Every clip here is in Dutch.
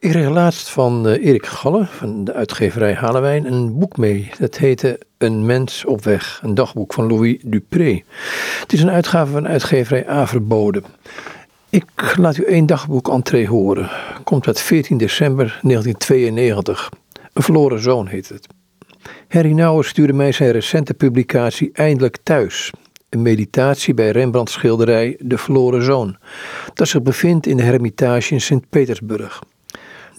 Ik kreeg laatst van uh, Erik Galle van de uitgeverij Halewijn een boek mee. Dat heette Een mens op weg, een dagboek van Louis Dupré. Het is een uitgave van uitgeverij Averbode. Ik laat u één dagboek entree horen. Komt uit 14 december 1992. Een verloren zoon heet het. Harry Nouwen stuurde mij zijn recente publicatie Eindelijk Thuis. Een meditatie bij Rembrandts schilderij De Verloren Zoon, dat zich bevindt in de Hermitage in Sint-Petersburg.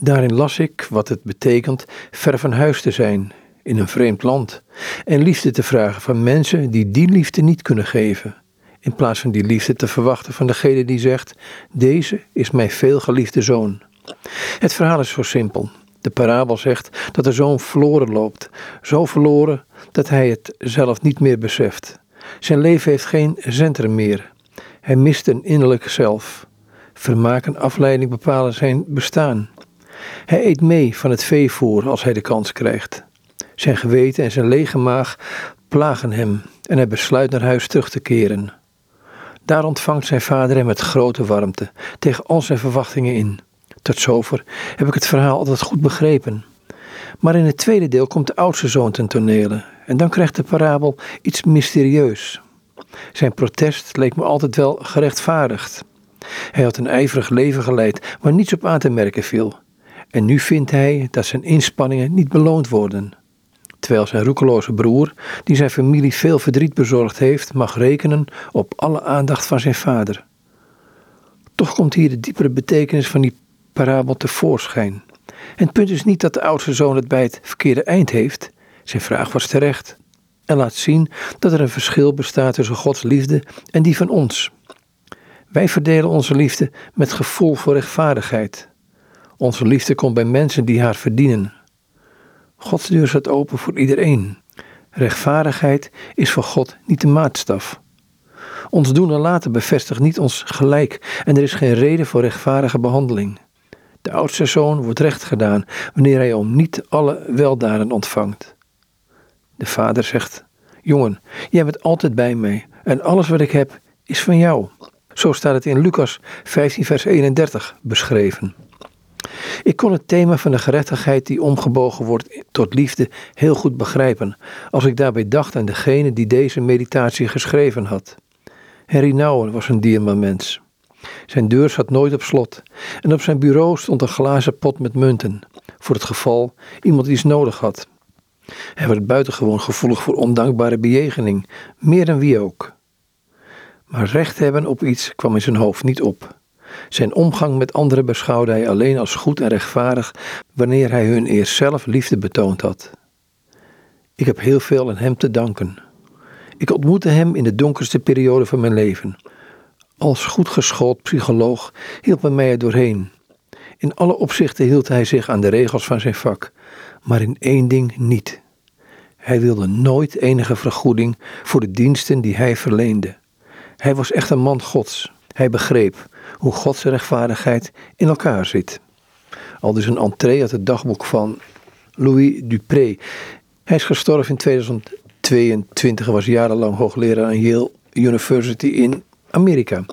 Daarin las ik wat het betekent ver van huis te zijn, in een vreemd land, en liefde te vragen van mensen die die liefde niet kunnen geven, in plaats van die liefde te verwachten van degene die zegt: Deze is mijn veelgeliefde zoon. Het verhaal is zo simpel. De parabel zegt dat de zoon verloren loopt, zo verloren dat hij het zelf niet meer beseft. Zijn leven heeft geen centrum meer. Hij mist een innerlijk zelf. Vermaak en afleiding bepalen zijn bestaan. Hij eet mee van het veevoer als hij de kans krijgt. Zijn geweten en zijn lege maag plagen hem en hij besluit naar huis terug te keren. Daar ontvangt zijn vader hem met grote warmte, tegen al zijn verwachtingen in. Tot zover heb ik het verhaal altijd goed begrepen. Maar in het tweede deel komt de oudste zoon ten tonele en dan krijgt de parabel iets mysterieus. Zijn protest leek me altijd wel gerechtvaardigd. Hij had een ijverig leven geleid waar niets op aan te merken viel. En nu vindt hij dat zijn inspanningen niet beloond worden. Terwijl zijn roekeloze broer, die zijn familie veel verdriet bezorgd heeft, mag rekenen op alle aandacht van zijn vader. Toch komt hier de diepere betekenis van die parabel tevoorschijn. En het punt is niet dat de oudste zoon het bij het verkeerde eind heeft. Zijn vraag was terecht. En laat zien dat er een verschil bestaat tussen Gods liefde en die van ons. Wij verdelen onze liefde met gevoel voor rechtvaardigheid. Onze liefde komt bij mensen die haar verdienen. Gods deur staat open voor iedereen. Rechtvaardigheid is voor God niet de maatstaf. Ons doen en laten bevestigt niet ons gelijk en er is geen reden voor rechtvaardige behandeling. De oudste zoon wordt recht gedaan wanneer hij om niet alle weldaden ontvangt. De vader zegt: Jongen, jij bent altijd bij mij en alles wat ik heb is van jou. Zo staat het in Lucas 15, vers 31 beschreven. Ik kon het thema van de gerechtigheid die omgebogen wordt tot liefde heel goed begrijpen, als ik daarbij dacht aan degene die deze meditatie geschreven had. Harry Nouwen was een dierbaar mens. Zijn deur zat nooit op slot en op zijn bureau stond een glazen pot met munten, voor het geval iemand iets nodig had. Hij werd buitengewoon gevoelig voor ondankbare bejegening, meer dan wie ook. Maar recht hebben op iets kwam in zijn hoofd niet op. Zijn omgang met anderen beschouwde hij alleen als goed en rechtvaardig wanneer hij hun eerst zelf liefde betoond had. Ik heb heel veel aan hem te danken. Ik ontmoette hem in de donkerste periode van mijn leven. Als goed geschoold psycholoog hielp hij mij er doorheen. In alle opzichten hield hij zich aan de regels van zijn vak, maar in één ding niet. Hij wilde nooit enige vergoeding voor de diensten die hij verleende. Hij was echt een man Gods. Hij begreep hoe Gods rechtvaardigheid in elkaar zit. Al dus een entree uit het dagboek van Louis Dupré. Hij is gestorven in 2022 en was jarenlang hoogleraar aan Yale University in Amerika.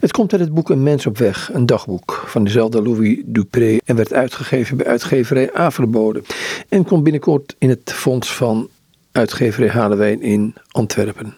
Het komt uit het boek Een mens op weg, een dagboek van dezelfde Louis Dupré en werd uitgegeven bij uitgeverij Averboden en komt binnenkort in het fonds van uitgeverij Halewijn in Antwerpen.